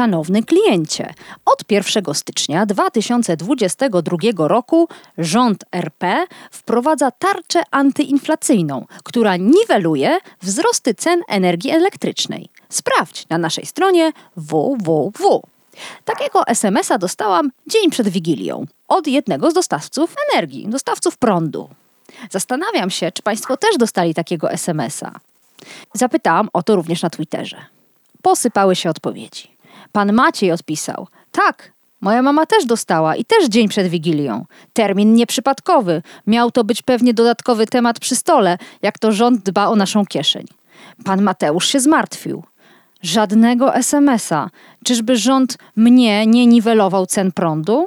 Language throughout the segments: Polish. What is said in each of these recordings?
Szanowny kliencie, od 1 stycznia 2022 roku rząd RP wprowadza tarczę antyinflacyjną, która niweluje wzrosty cen energii elektrycznej. Sprawdź na naszej stronie www. Takiego SMS-a dostałam dzień przed Wigilią od jednego z dostawców energii, dostawców prądu. Zastanawiam się, czy Państwo też dostali takiego SMS-a. Zapytałam o to również na Twitterze. Posypały się odpowiedzi. Pan Maciej odpisał: Tak, moja mama też dostała i też dzień przed Wigilią. Termin nieprzypadkowy. Miał to być pewnie dodatkowy temat przy stole, jak to rząd dba o naszą kieszeń. Pan Mateusz się zmartwił. Żadnego SMS-a. Czyżby rząd mnie nie niwelował cen prądu?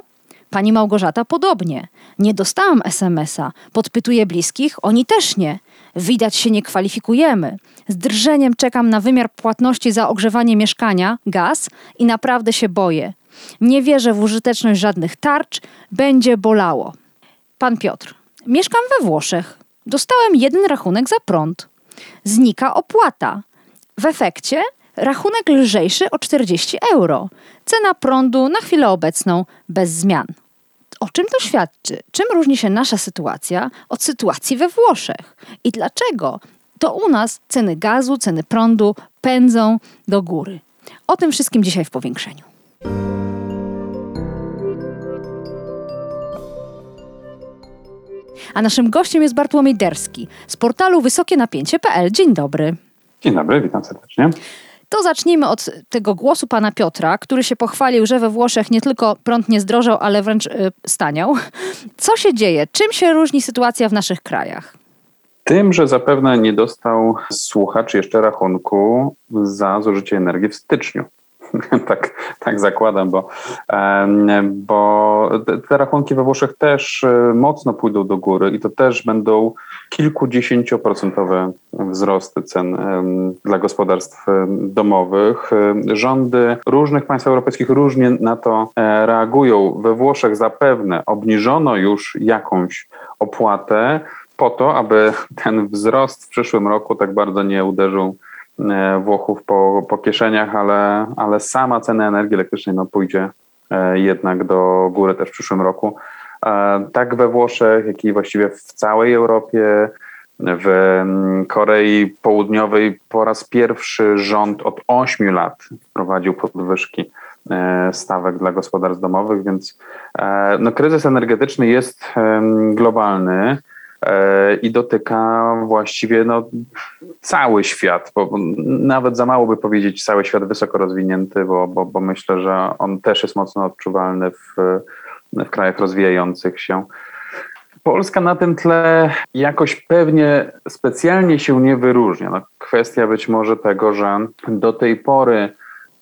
Pani Małgorzata podobnie. Nie dostałam SMS-a. Podpytuję bliskich, oni też nie. Widać się nie kwalifikujemy. Z drżeniem czekam na wymiar płatności za ogrzewanie mieszkania, gaz i naprawdę się boję. Nie wierzę w użyteczność żadnych tarcz, będzie bolało. Pan Piotr. Mieszkam we Włoszech. Dostałem jeden rachunek za prąd. Znika opłata. W efekcie rachunek lżejszy o 40 euro. Cena prądu na chwilę obecną bez zmian. O czym to świadczy? Czym różni się nasza sytuacja od sytuacji we Włoszech? I dlaczego to u nas ceny gazu, ceny prądu pędzą do góry? O tym wszystkim dzisiaj w powiększeniu. A naszym gościem jest Bartłomiej Derski z portalu wysokienapięcie.pl. Dzień dobry. Dzień dobry, witam serdecznie. To zacznijmy od tego głosu pana Piotra, który się pochwalił, że we Włoszech nie tylko prąd nie zdrożał, ale wręcz y, staniał. Co się dzieje? Czym się różni sytuacja w naszych krajach? Tym, że zapewne nie dostał słuchacz jeszcze rachunku za zużycie energii w styczniu. tak, tak zakładam, bo, bo te rachunki we Włoszech też e, mocno pójdą do góry i to też będą kilkudziesięcioprocentowe wzrosty cen dla gospodarstw domowych. Rządy różnych państw europejskich różnie na to e, reagują. We Włoszech zapewne obniżono już jakąś opłatę po to, aby ten wzrost w przyszłym roku tak bardzo nie uderzył Włochów po, po kieszeniach, ale, ale sama cena energii elektrycznej no, pójdzie e, jednak do góry też w przyszłym roku. E, tak we Włoszech, jak i właściwie w całej Europie, w Korei Południowej po raz pierwszy rząd od 8 lat wprowadził podwyżki stawek dla gospodarstw domowych, więc no, kryzys energetyczny jest globalny. E, i dotyka właściwie no, cały świat, bo nawet za mało by powiedzieć cały świat wysoko rozwinięty, bo, bo, bo myślę, że on też jest mocno odczuwalny w, w krajach rozwijających się. Polska na tym tle jakoś pewnie specjalnie się nie wyróżnia. No, kwestia być może tego, że do tej pory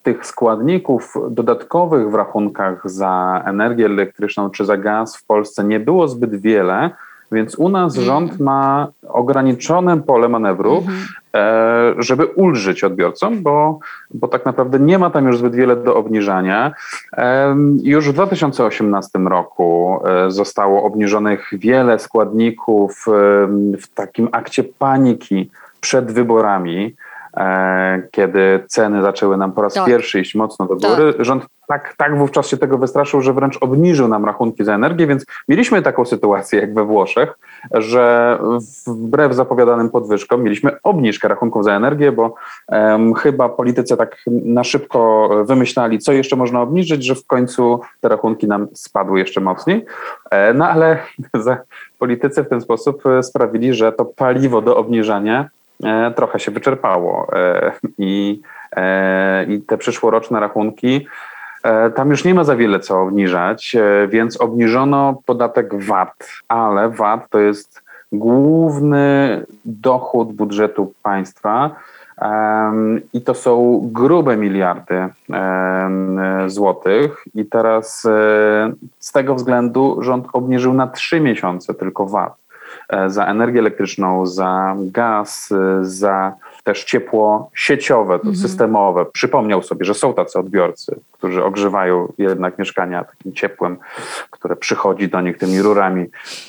tych składników dodatkowych w rachunkach za energię elektryczną czy za gaz w Polsce nie było zbyt wiele więc u nas mm. rząd ma ograniczone pole manewru, mm -hmm. żeby ulżyć odbiorcom, bo, bo tak naprawdę nie ma tam już zbyt wiele do obniżania. Już w 2018 roku e, zostało obniżonych wiele składników w takim akcie paniki przed wyborami. E, kiedy ceny zaczęły nam po raz tak. pierwszy iść mocno do góry. Tak. Rząd tak, tak wówczas się tego wystraszył, że wręcz obniżył nam rachunki za energię, więc mieliśmy taką sytuację jak we Włoszech, że wbrew zapowiadanym podwyżkom mieliśmy obniżkę rachunków za energię, bo um, chyba politycy tak na szybko wymyślali, co jeszcze można obniżyć, że w końcu te rachunki nam spadły jeszcze mocniej. E, no ale politycy w ten sposób e, sprawili, że to paliwo do obniżania trochę się wyczerpało e, i, e, i te przyszłoroczne rachunki tam już nie ma za wiele co obniżać, więc obniżono podatek VAT, ale VAT to jest główny dochód budżetu państwa I to są grube miliardy złotych. I teraz e, z tego względu rząd obniżył na trzy miesiące tylko VAT e, za energię elektryczną, za gaz, e, za też ciepło sieciowe, to mhm. systemowe. Przypomniał sobie, że są tacy odbiorcy, którzy ogrzewają jednak mieszkania takim ciepłem, które przychodzi do nich tymi rurami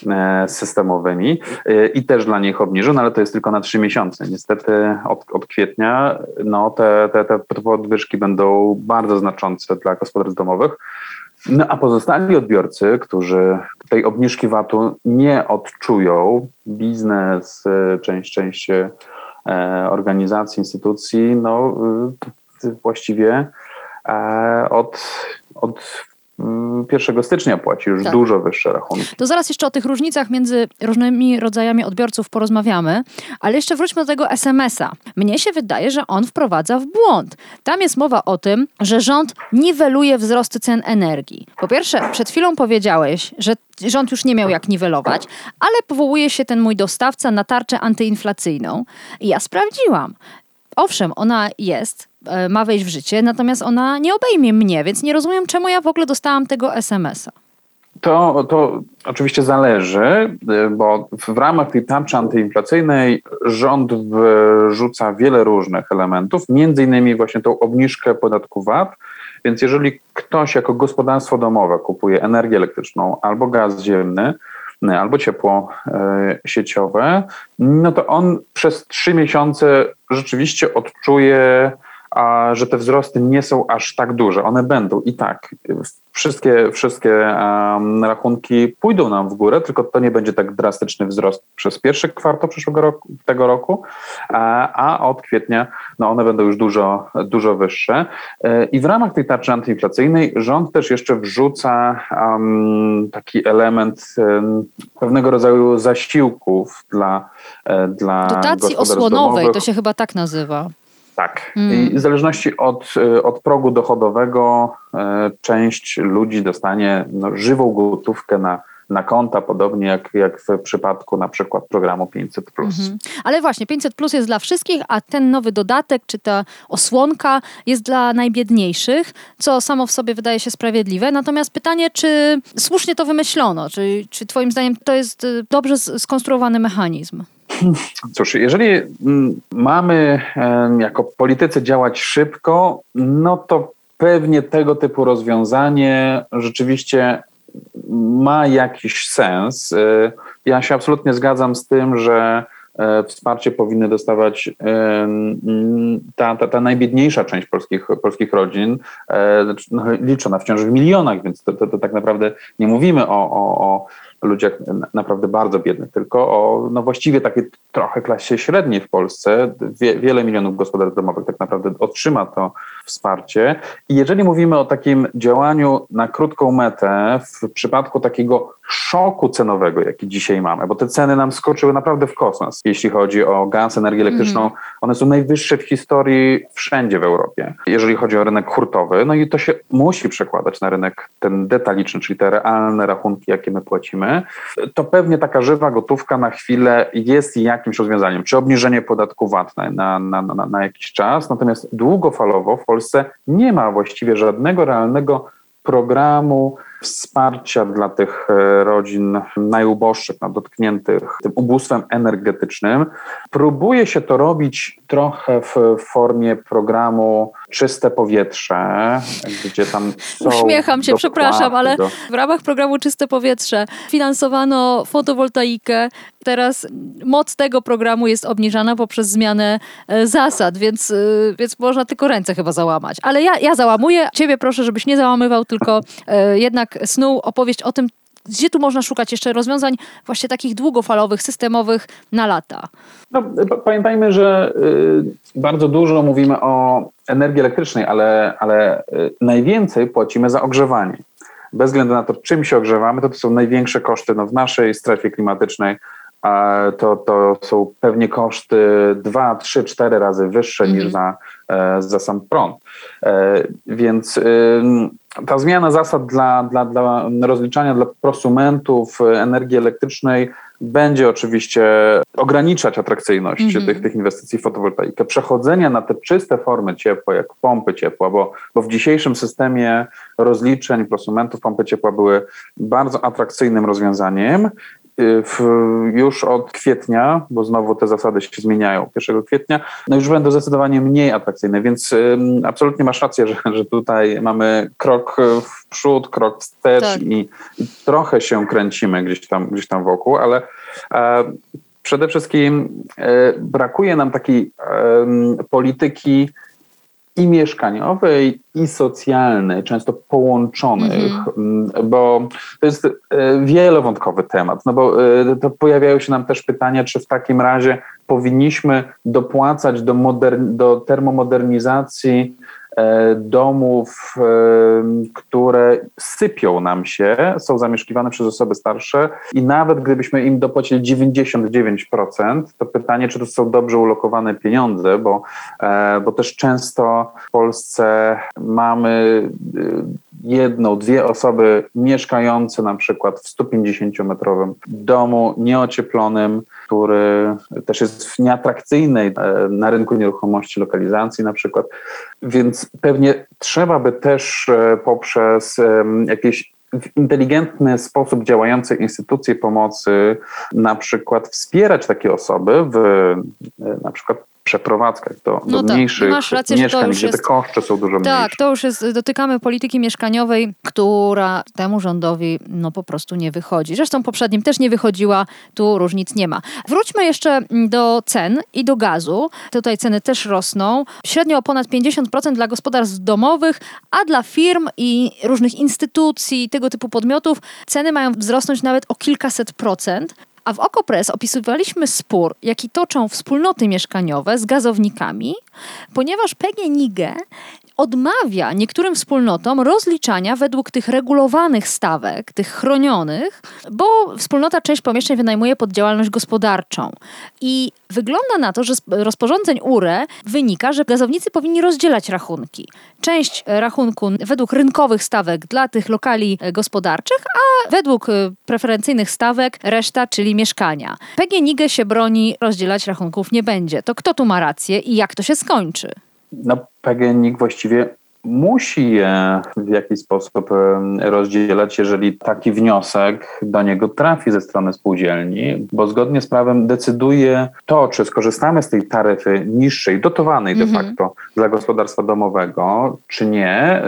e, systemowymi e, i też dla nich obniżył, no ale to jest tylko na trzy miesiące. Niestety od, od kwietnia no, te, te, te podwyżki będą bardzo znaczące dla gospodarstw domowych. No a pozostali odbiorcy, którzy tej obniżki VAT-u nie odczują, biznes, e, część, część E, organizacji, instytucji, no y, właściwie e, od, od 1 mm, stycznia płaci już tak. dużo wyższe rachunki. To zaraz jeszcze o tych różnicach między różnymi rodzajami odbiorców porozmawiamy, ale jeszcze wróćmy do tego SMS-a. Mnie się wydaje, że on wprowadza w błąd. Tam jest mowa o tym, że rząd niweluje wzrosty cen energii. Po pierwsze, przed chwilą powiedziałeś, że rząd już nie miał jak niwelować, ale powołuje się ten mój dostawca na tarczę antyinflacyjną. I ja sprawdziłam. Owszem, ona jest, e, ma wejść w życie, natomiast ona nie obejmie mnie, więc nie rozumiem, czemu ja w ogóle dostałam tego SMS-a. To, to oczywiście zależy, e, bo w ramach tej tarczy antyinflacyjnej rząd wrzuca wiele różnych elementów, między innymi właśnie tą obniżkę podatku VAT. Więc jeżeli ktoś jako gospodarstwo domowe kupuje energię elektryczną albo gaz ziemny, albo ciepło e, sieciowe, no to on przez trzy miesiące rzeczywiście odczuje a że te wzrosty nie są aż tak duże. One będą i tak. Wszystkie, wszystkie um, rachunki pójdą nam w górę, tylko to nie będzie tak drastyczny wzrost przez pierwszy kwartał przyszłego roku, tego roku, a, a od kwietnia no one będą już dużo, dużo wyższe. E, I w ramach tej tarczy antyinflacyjnej rząd też jeszcze wrzuca um, taki element um, pewnego rodzaju zasiłków dla, e, dla Dotacji osłonowej, to się chyba tak nazywa. Tak. Mm. I w zależności od, e, od progu dochodowego e, część ludzi dostanie no, żywą gotówkę na, na konta, podobnie jak, jak w przypadku na przykład programu 500. Mhm. Ale właśnie 500 plus jest dla wszystkich, a ten nowy dodatek, czy ta osłonka jest dla najbiedniejszych, co samo w sobie wydaje się sprawiedliwe. Natomiast pytanie, czy słusznie to wymyślono? Czy, czy Twoim zdaniem to jest e, dobrze skonstruowany mechanizm? Cóż, jeżeli mm, mamy jako politycy działać szybko, no to pewnie tego typu rozwiązanie rzeczywiście ma jakiś sens. E, ja się absolutnie zgadzam z tym, że e, wsparcie powinny dostawać ta, ta, ta najbiedniejsza część polskich, polskich rodzin, e, znaczy, no, liczona wciąż w milionach, więc to, to, to tak naprawdę nie mówimy o, o, o ludziach naprawdę bardzo biednych, tylko o no właściwie takiej trochę klasie średniej w Polsce. Wie, wiele milionów gospodarstw domowych tak naprawdę otrzyma to wsparcie. I jeżeli mówimy o takim działaniu na krótką metę, w przypadku takiego szoku cenowego, jaki dzisiaj mamy, bo te ceny nam skoczyły naprawdę w kosmos, jeśli chodzi o gaz, energię elektryczną, mm. one są najwyższe w historii wszędzie w Europie, jeżeli chodzi o rynek hurtowy, no i to się musi przekładać na rynek ten detaliczny, czyli te realne rachunki, jakie my płacimy, to pewnie taka żywa gotówka na chwilę jest jakimś rozwiązaniem, czy obniżenie podatku VAT na, na, na, na jakiś czas, natomiast długofalowo w Polsce nie ma właściwie żadnego realnego programu wsparcia dla tych e, rodzin najuboższych, no, dotkniętych tym ubóstwem energetycznym. Próbuje się to robić trochę w formie programu Czyste Powietrze, gdzie tam są Uśmiecham się, przepraszam, ale do... w ramach programu Czyste Powietrze finansowano fotowoltaikę. Teraz moc tego programu jest obniżana poprzez zmianę e, zasad, więc, e, więc można tylko ręce chyba załamać. Ale ja, ja załamuję. Ciebie proszę, żebyś nie załamywał, tylko jednak snuł opowieść o tym, gdzie tu można szukać jeszcze rozwiązań właśnie takich długofalowych, systemowych na lata? No, pamiętajmy, że y, bardzo dużo mówimy o energii elektrycznej, ale, ale y, najwięcej płacimy za ogrzewanie. Bez względu na to, czym się ogrzewamy, to to są największe koszty no, w naszej strefie klimatycznej. To, to są pewnie koszty 2, 3, 4 razy wyższe mm -hmm. niż za, e, za sam prąd. E, więc ta zmiana zasad dla, dla, dla rozliczania dla prosumentów energii elektrycznej będzie oczywiście ograniczać atrakcyjność Mhm. tych, tych inwestycji w fotowoltaikę. Przechodzenie na te czyste formy ciepła, jak pompy ciepła, bo, bo w dzisiejszym systemie rozliczeń prosumentów pompy ciepła były bardzo atrakcyjnym rozwiązaniem. Y, W, już od kwietnia, bo znowu te zasady się zmieniają 1 kwietnia, no już będą zdecydowanie mniej atrakcyjne, więc absolutnie masz rację, że, że tutaj mamy krok w przód, krok wstecz Tak. i, i trochę się kręcimy gdzieś tam, gdzieś tam wokół, ale e, przede wszystkim e, brakuje nam takiej em, polityki i mieszkaniowej, i socjalnej, często połączonych, m, bo to jest e, wielowątkowy temat, no bo e, to pojawiają się nam też pytania, czy w takim razie powinniśmy dopłacać do, do termomodernizacji domów, e, które sypią nam się, są zamieszkiwane przez osoby starsze i nawet gdybyśmy im dopłacili 99%, to pytanie, czy to są dobrze ulokowane pieniądze, bo, e, bo też często w Polsce mamy jedną, dwie osoby mieszkające na przykład w 150-metrowym domu nieocieplonym, który też jest w nieatrakcyjnej e, na rynku nieruchomości lokalizacji na przykład. Więc pewnie trzeba by też e, poprzez em, jakieś w inteligentny sposób działające instytucje pomocy na przykład wspierać takie osoby w e, na przykład przeprowadzkach do, No do tak, mniejszych masz rację, mieszkań, gdzie jest- te koszty są dużo mniejsze. Tak, to już jest, dotykamy polityki mieszkaniowej, która temu rządowi no po prostu nie wychodzi. Zresztą poprzednim też nie wychodziła, tu różnic nie ma. Wróćmy jeszcze mm, do cen i do gazu. Tutaj ceny też rosną. Średnio o ponad 50% dla gospodarstw domowych, a dla firm i różnych instytucji, tego typu podmiotów ceny mają wzrosnąć nawet o kilkaset procent. A w Okopres opisywaliśmy spór, jaki toczą wspólnoty mieszkaniowe z gazownikami, ponieważ PGNiG odmawia niektórym wspólnotom rozliczania według tych regulowanych stawek, tych chronionych, bo wspólnota część pomieszczeń wynajmuje pod działalność gospodarczą. I wygląda na to, że z rozporządzeń URE wynika, że gazownicy powinni rozdzielać rachunki. Część e, rachunku według rynkowych stawek dla tych lokali e, gospodarczych, a według e, preferencyjnych stawek reszta, czyli mieszkania. PGNiG się broni, rozdzielać rachunków nie będzie. To kto tu ma rację i jak to się skończy? No, PGNiG właściwie musi je w jakiś sposób rozdzielać, jeżeli taki wniosek do niego trafi ze strony spółdzielni, bo zgodnie z prawem decyduje to, czy skorzystamy z tej taryfy niższej, dotowanej de Mhm. facto dla gospodarstwa domowego, czy nie,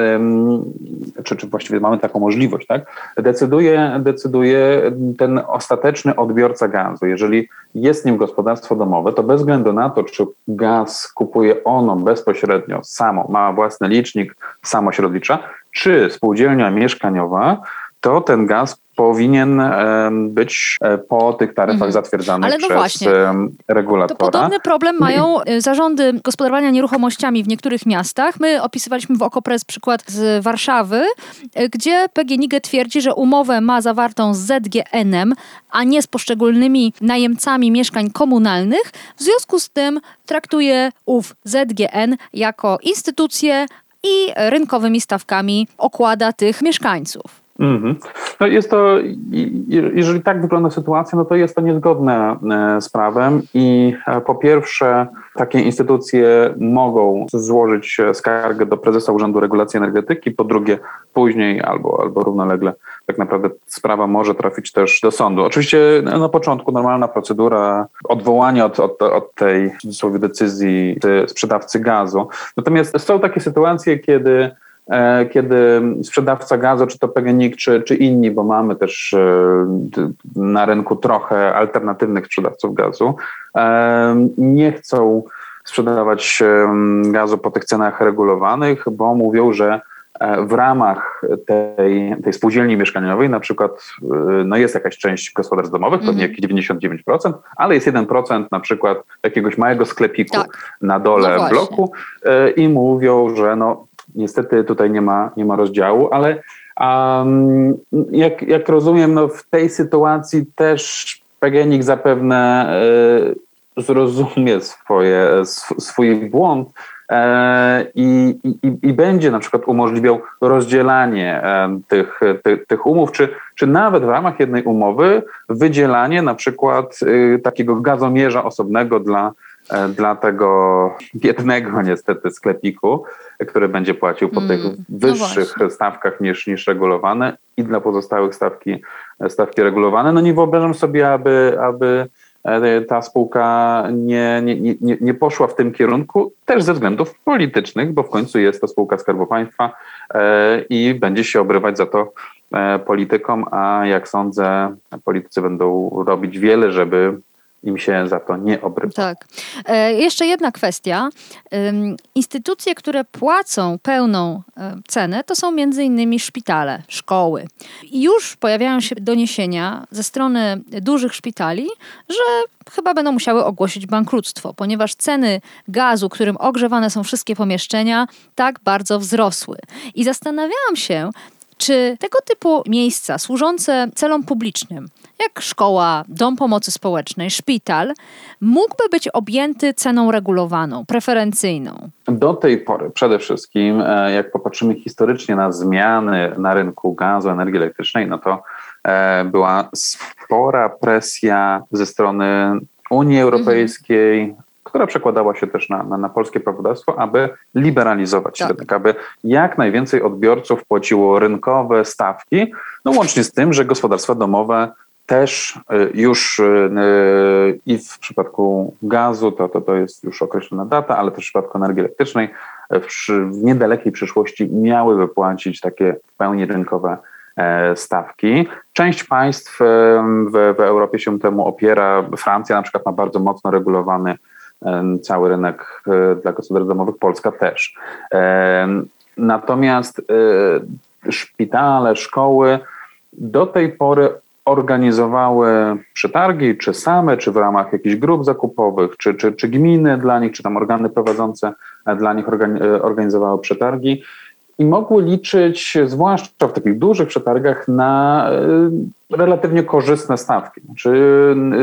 czy, czy właściwie mamy taką możliwość, tak? Decyduje, decyduje ten ostateczny odbiorca gazu. Jeżeli jest nim gospodarstwo domowe, to bez względu na to, czy gaz kupuje ono bezpośrednio samo, ma własny licznik, rozlicza, czy spółdzielnia mieszkaniowa, to ten gaz powinien być e, po tych taryfach Mhm. zatwierdzanych Ale no przez właśnie. em, To regulatora. podobny problem mają y, zarządy gospodarowania nieruchomościami w niektórych miastach. My opisywaliśmy w Okopres przykład z Warszawy, y, gdzie PGNiG twierdzi, że umowę ma zawartą z ZGN-em, a nie z poszczególnymi najemcami mieszkań komunalnych. W związku z tym traktuje ów ZGN jako instytucję i rynkowymi stawkami okłada tych mieszkańców. Mhm. No jest to, jeżeli tak wygląda sytuacja, no to jest to niezgodne e, z prawem i e, po pierwsze takie instytucje mogą złożyć e, skargę do prezesa Urzędu Regulacji Energetyki, po drugie później albo, albo równolegle tak naprawdę sprawa może trafić też do sądu. Oczywiście no, na początku normalna procedura odwołania od, od, od tej w cudzysłowie decyzji sprzedawcy gazu. Natomiast są takie sytuacje, kiedy e, kiedy sprzedawca gazu, czy to PGNiG, czy, czy inni, bo mamy też e, na rynku trochę alternatywnych sprzedawców gazu, e, nie chcą sprzedawać gazu po tych cenach regulowanych, bo mówią, że w ramach tej, tej spółdzielni mieszkaniowej na przykład e, no jest jakaś część gospodarstw domowych, pewnie Mhm. jakieś 99%, ale jest 1% na przykład jakiegoś małego sklepiku Tak. na dole No bloku e, i mówią, że no niestety tutaj nie ma, nie ma rozdziału, ale um, jak, jak rozumiem, no w tej sytuacji też PGNiG zapewne e, zrozumie swoje, sw, swój błąd e, i i, i, będzie na przykład umożliwiał rozdzielanie tych, tych, tych umów, czy, czy nawet w ramach jednej umowy wydzielanie na przykład y, takiego gazomierza osobnego dla, e, dla tego biednego niestety sklepiku, który będzie płacił po tych mm, no wyższych no stawkach niż, niż regulowane i dla pozostałych stawki, stawki regulowane. No nie wyobrażam sobie, aby, aby E, ta spółka nie, nie, nie, nie poszła w tym kierunku, też ze względów politycznych, bo w końcu jest to spółka Skarbu Państwa e, i będzie się obrywać za to e, politykom, a jak sądzę, politycy będą robić wiele, żeby im się za to nie obrywa. Tak. E, jeszcze jedna kwestia. E, instytucje, które płacą pełną e, cenę, to są między innymi szpitale, szkoły. I już pojawiają się doniesienia ze strony dużych szpitali, że chyba będą musiały ogłosić bankructwo, ponieważ ceny gazu, którym ogrzewane są wszystkie pomieszczenia, tak bardzo wzrosły. I zastanawiałam się, czy tego typu miejsca służące celom publicznym, jak szkoła, dom pomocy społecznej, szpital, mógłby być objęty ceną regulowaną, preferencyjną? Do tej pory przede wszystkim, e, jak popatrzymy historycznie na zmiany na rynku gazu, energii elektrycznej, no to e, była spora presja ze strony Unii Europejskiej, mhm która przekładała się też na, na, na polskie prawodawstwo, aby liberalizować tak. rynek, aby jak najwięcej odbiorców płaciło rynkowe stawki, no łącznie z tym, że gospodarstwa domowe też y, już y, y, i w przypadku gazu, to, to, to jest już określona data, ale też w przypadku energii elektrycznej w, w niedalekiej przyszłości miały wypłacić takie w pełni rynkowe e, stawki. Część państw w, w Europie się temu opiera. Francja na przykład ma bardzo mocno regulowany cały rynek e, dla gospodarstw domowych, Polska też. Natomiast e, szpitale, szkoły do tej pory organizowały przetargi, czy same, czy w ramach jakichś grup zakupowych, czy, czy, czy gminy dla nich, czy tam organy prowadzące dla nich e, organizowały przetargi i mogły liczyć, zwłaszcza w takich dużych przetargach, na e, relatywnie korzystne stawki, czy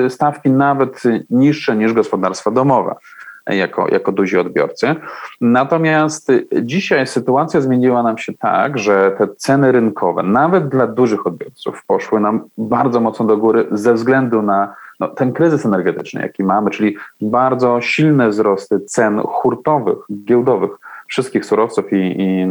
e, stawki nawet niższe niż gospodarstwa domowe. Jako, jako duzi odbiorcy. Natomiast dzisiaj sytuacja zmieniła nam się tak, że te ceny rynkowe, nawet dla dużych odbiorców, poszły nam bardzo mocno do góry ze względu na no, ten kryzys energetyczny, jaki mamy, czyli bardzo silne wzrosty cen hurtowych, giełdowych wszystkich surowców i, i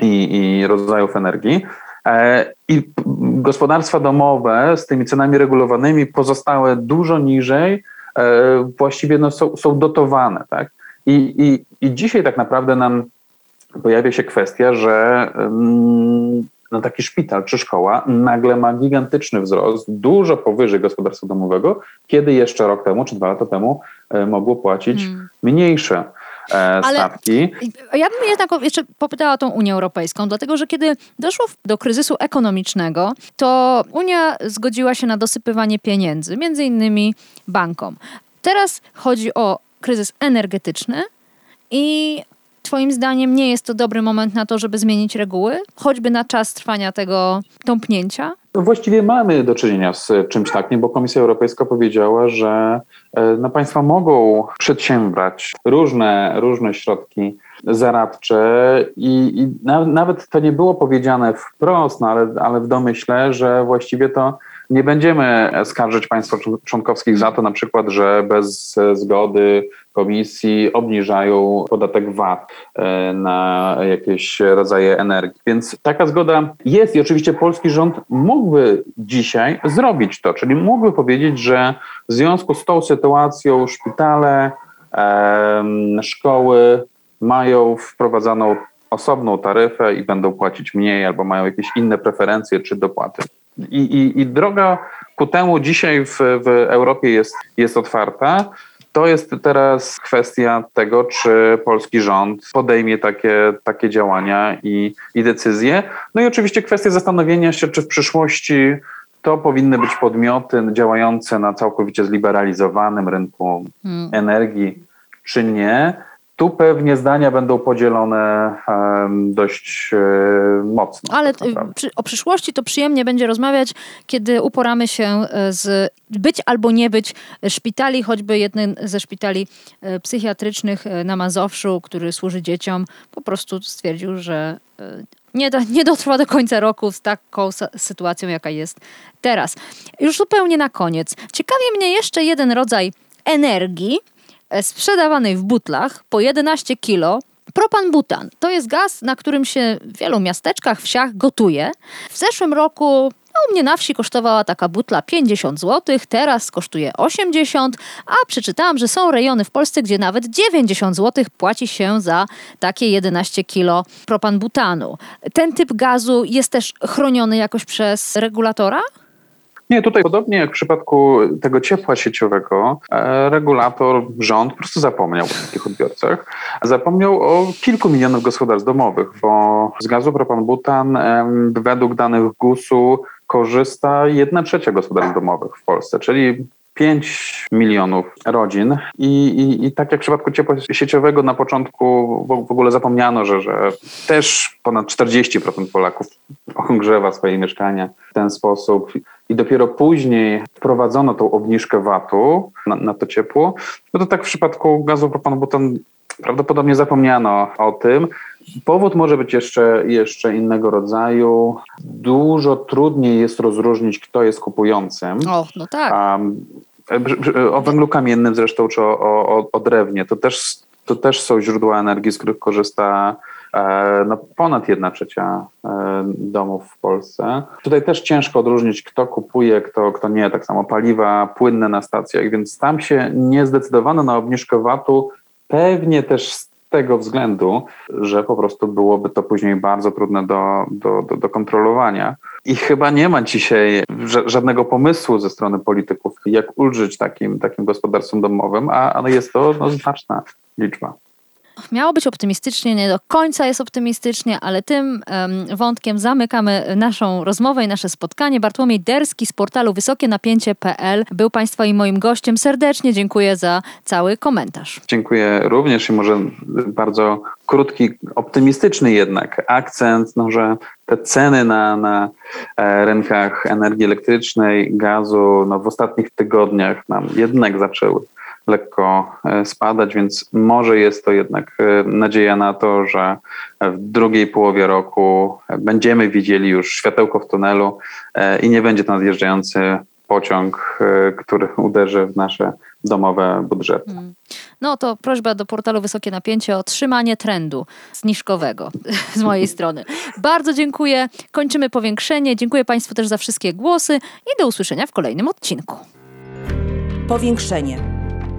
i, i rodzajów energii. E, I gospodarstwa domowe z tymi cenami regulowanymi pozostałe dużo niżej, e, właściwie no są, są dotowane. Tak? I, i, I dzisiaj tak naprawdę nam pojawia się kwestia, że no taki szpital czy szkoła nagle ma gigantyczny wzrost, dużo powyżej gospodarstwa domowego, kiedy jeszcze rok temu czy dwa lata temu e, mogło płacić hmm. mniejsze. E, stawki. Ale ja bym jednak jeszcze popytała tą Unię Europejską, dlatego że kiedy doszło do kryzysu ekonomicznego, to Unia zgodziła się na dosypywanie pieniędzy, między innymi bankom. Teraz chodzi o kryzys energetyczny i Twoim zdaniem nie jest to dobry moment na to, żeby zmienić reguły, choćby na czas trwania tego tąpnięcia? Właściwie mamy do czynienia z czymś takim, bo Komisja Europejska powiedziała, że e, no, państwa mogą przedsiębrać różne, różne środki zaradcze i, i nawet to nie było powiedziane wprost, no, ale, ale w domyśle, że właściwie to nie będziemy skarżyć państw członkowskich za to na przykład, że bez zgody komisji obniżają podatek VAT e, na jakieś rodzaje energii. Więc taka zgoda jest i oczywiście polski rząd mógłby dzisiaj zrobić to, czyli mógłby powiedzieć, że w związku z tą sytuacją szpitale, szkoły mają wprowadzoną osobną taryfę i będą płacić mniej albo mają jakieś inne preferencje czy dopłaty. I, i, i droga ku temu dzisiaj w, w Europie jest, jest otwarta. To jest teraz kwestia tego, czy polski rząd podejmie takie, takie działania i, i decyzje. No i oczywiście kwestia zastanowienia się, czy w przyszłości to powinny być podmioty działające na całkowicie zliberalizowanym rynku hmm. energii, czy nie. Tu pewnie zdania będą podzielone dość e, mocno. Ale tak przy, o przyszłości to przyjemnie będzie rozmawiać, kiedy uporamy się e, z być albo nie być szpitali, choćby jeden ze szpitali e, psychiatrycznych na Mazowszu, który służy dzieciom, po prostu stwierdził, że nie, do, nie dotrwa do końca roku z taką sytuacją, jaka jest teraz. Już zupełnie na koniec. Ciekawi mnie jeszcze jeden rodzaj energii, sprzedawanej w butlach po 11 kilo Propan-butan to jest gaz, na którym się w wielu miasteczkach, wsiach gotuje. W zeszłym roku no, u mnie na wsi kosztowała taka butla 50 zł, teraz kosztuje 80, a przeczytałam, że są rejony w Polsce, gdzie nawet 90 zł płaci się za takie 11 kilo propan-butanu. Ten typ gazu jest też chroniony jakoś przez regulatora? Nie, tutaj podobnie jak w przypadku tego ciepła sieciowego, e, regulator, rząd po prostu zapomniał o takich odbiorcach. Zapomniał o kilku milionach gospodarstw domowych, bo z gazu propan-butan według danych GUS-u korzysta jedna trzecia gospodarstw domowych w Polsce, czyli 5 milionów rodzin I, i, i tak jak w przypadku ciepła sieciowego na początku w, ogóle zapomniano, że, że też ponad 40% Polaków ogrzewa swoje mieszkania w ten sposób i dopiero później wprowadzono tą obniżkę VAT-u na, na to ciepło, no to tak w przypadku gazu propan-butan prawdopodobnie zapomniano o tym. Powód może być jeszcze, jeszcze innego rodzaju. Dużo trudniej jest rozróżnić, kto jest kupującym. O, no tak. Um, o węglu kamiennym zresztą, czy o, o, o drewnie. To też, to też są źródła energii, z których korzysta e, no, ponad jedna trzecia e, domów w Polsce. Tutaj też ciężko odróżnić, kto kupuje, kto, kto nie. Tak samo paliwa płynne na stacjach, więc tam się nie zdecydowano na obniżkę VAT-u. Pewnie też z tego względu, że po prostu byłoby to później bardzo trudne do, do, do, do kontrolowania. I chyba nie ma dzisiaj żadnego pomysłu ze strony polityków, jak ulżyć takim, takim gospodarstwom domowym, a, a jest to no, znaczna liczba. Miało być optymistycznie, nie do końca jest optymistycznie, ale tym um, wątkiem zamykamy naszą rozmowę i nasze spotkanie. Bartłomiej Derski z portalu wysokienapięcie.pl był Państwa i moim gościem. Serdecznie dziękuję za cały komentarz. Dziękuję również i może bardzo krótki, optymistyczny jednak akcent, no, że te ceny na, na e, rynkach energii elektrycznej, gazu no, w ostatnich tygodniach nam jednak zaczęły lekko e, spadać, więc może jest to jednak e, nadzieja na to, że w drugiej połowie roku będziemy widzieli już światełko w tunelu e, i nie będzie to nadjeżdżający pociąg, który uderzy w nasze domowe budżety. Hmm. No to prośba do portalu Wysokie Napięcie o trzymanie trendu zniżkowego z mojej strony. Bardzo dziękuję. Kończymy powiększenie. Dziękuję Państwu też za wszystkie głosy i do usłyszenia w kolejnym odcinku. Powiększenie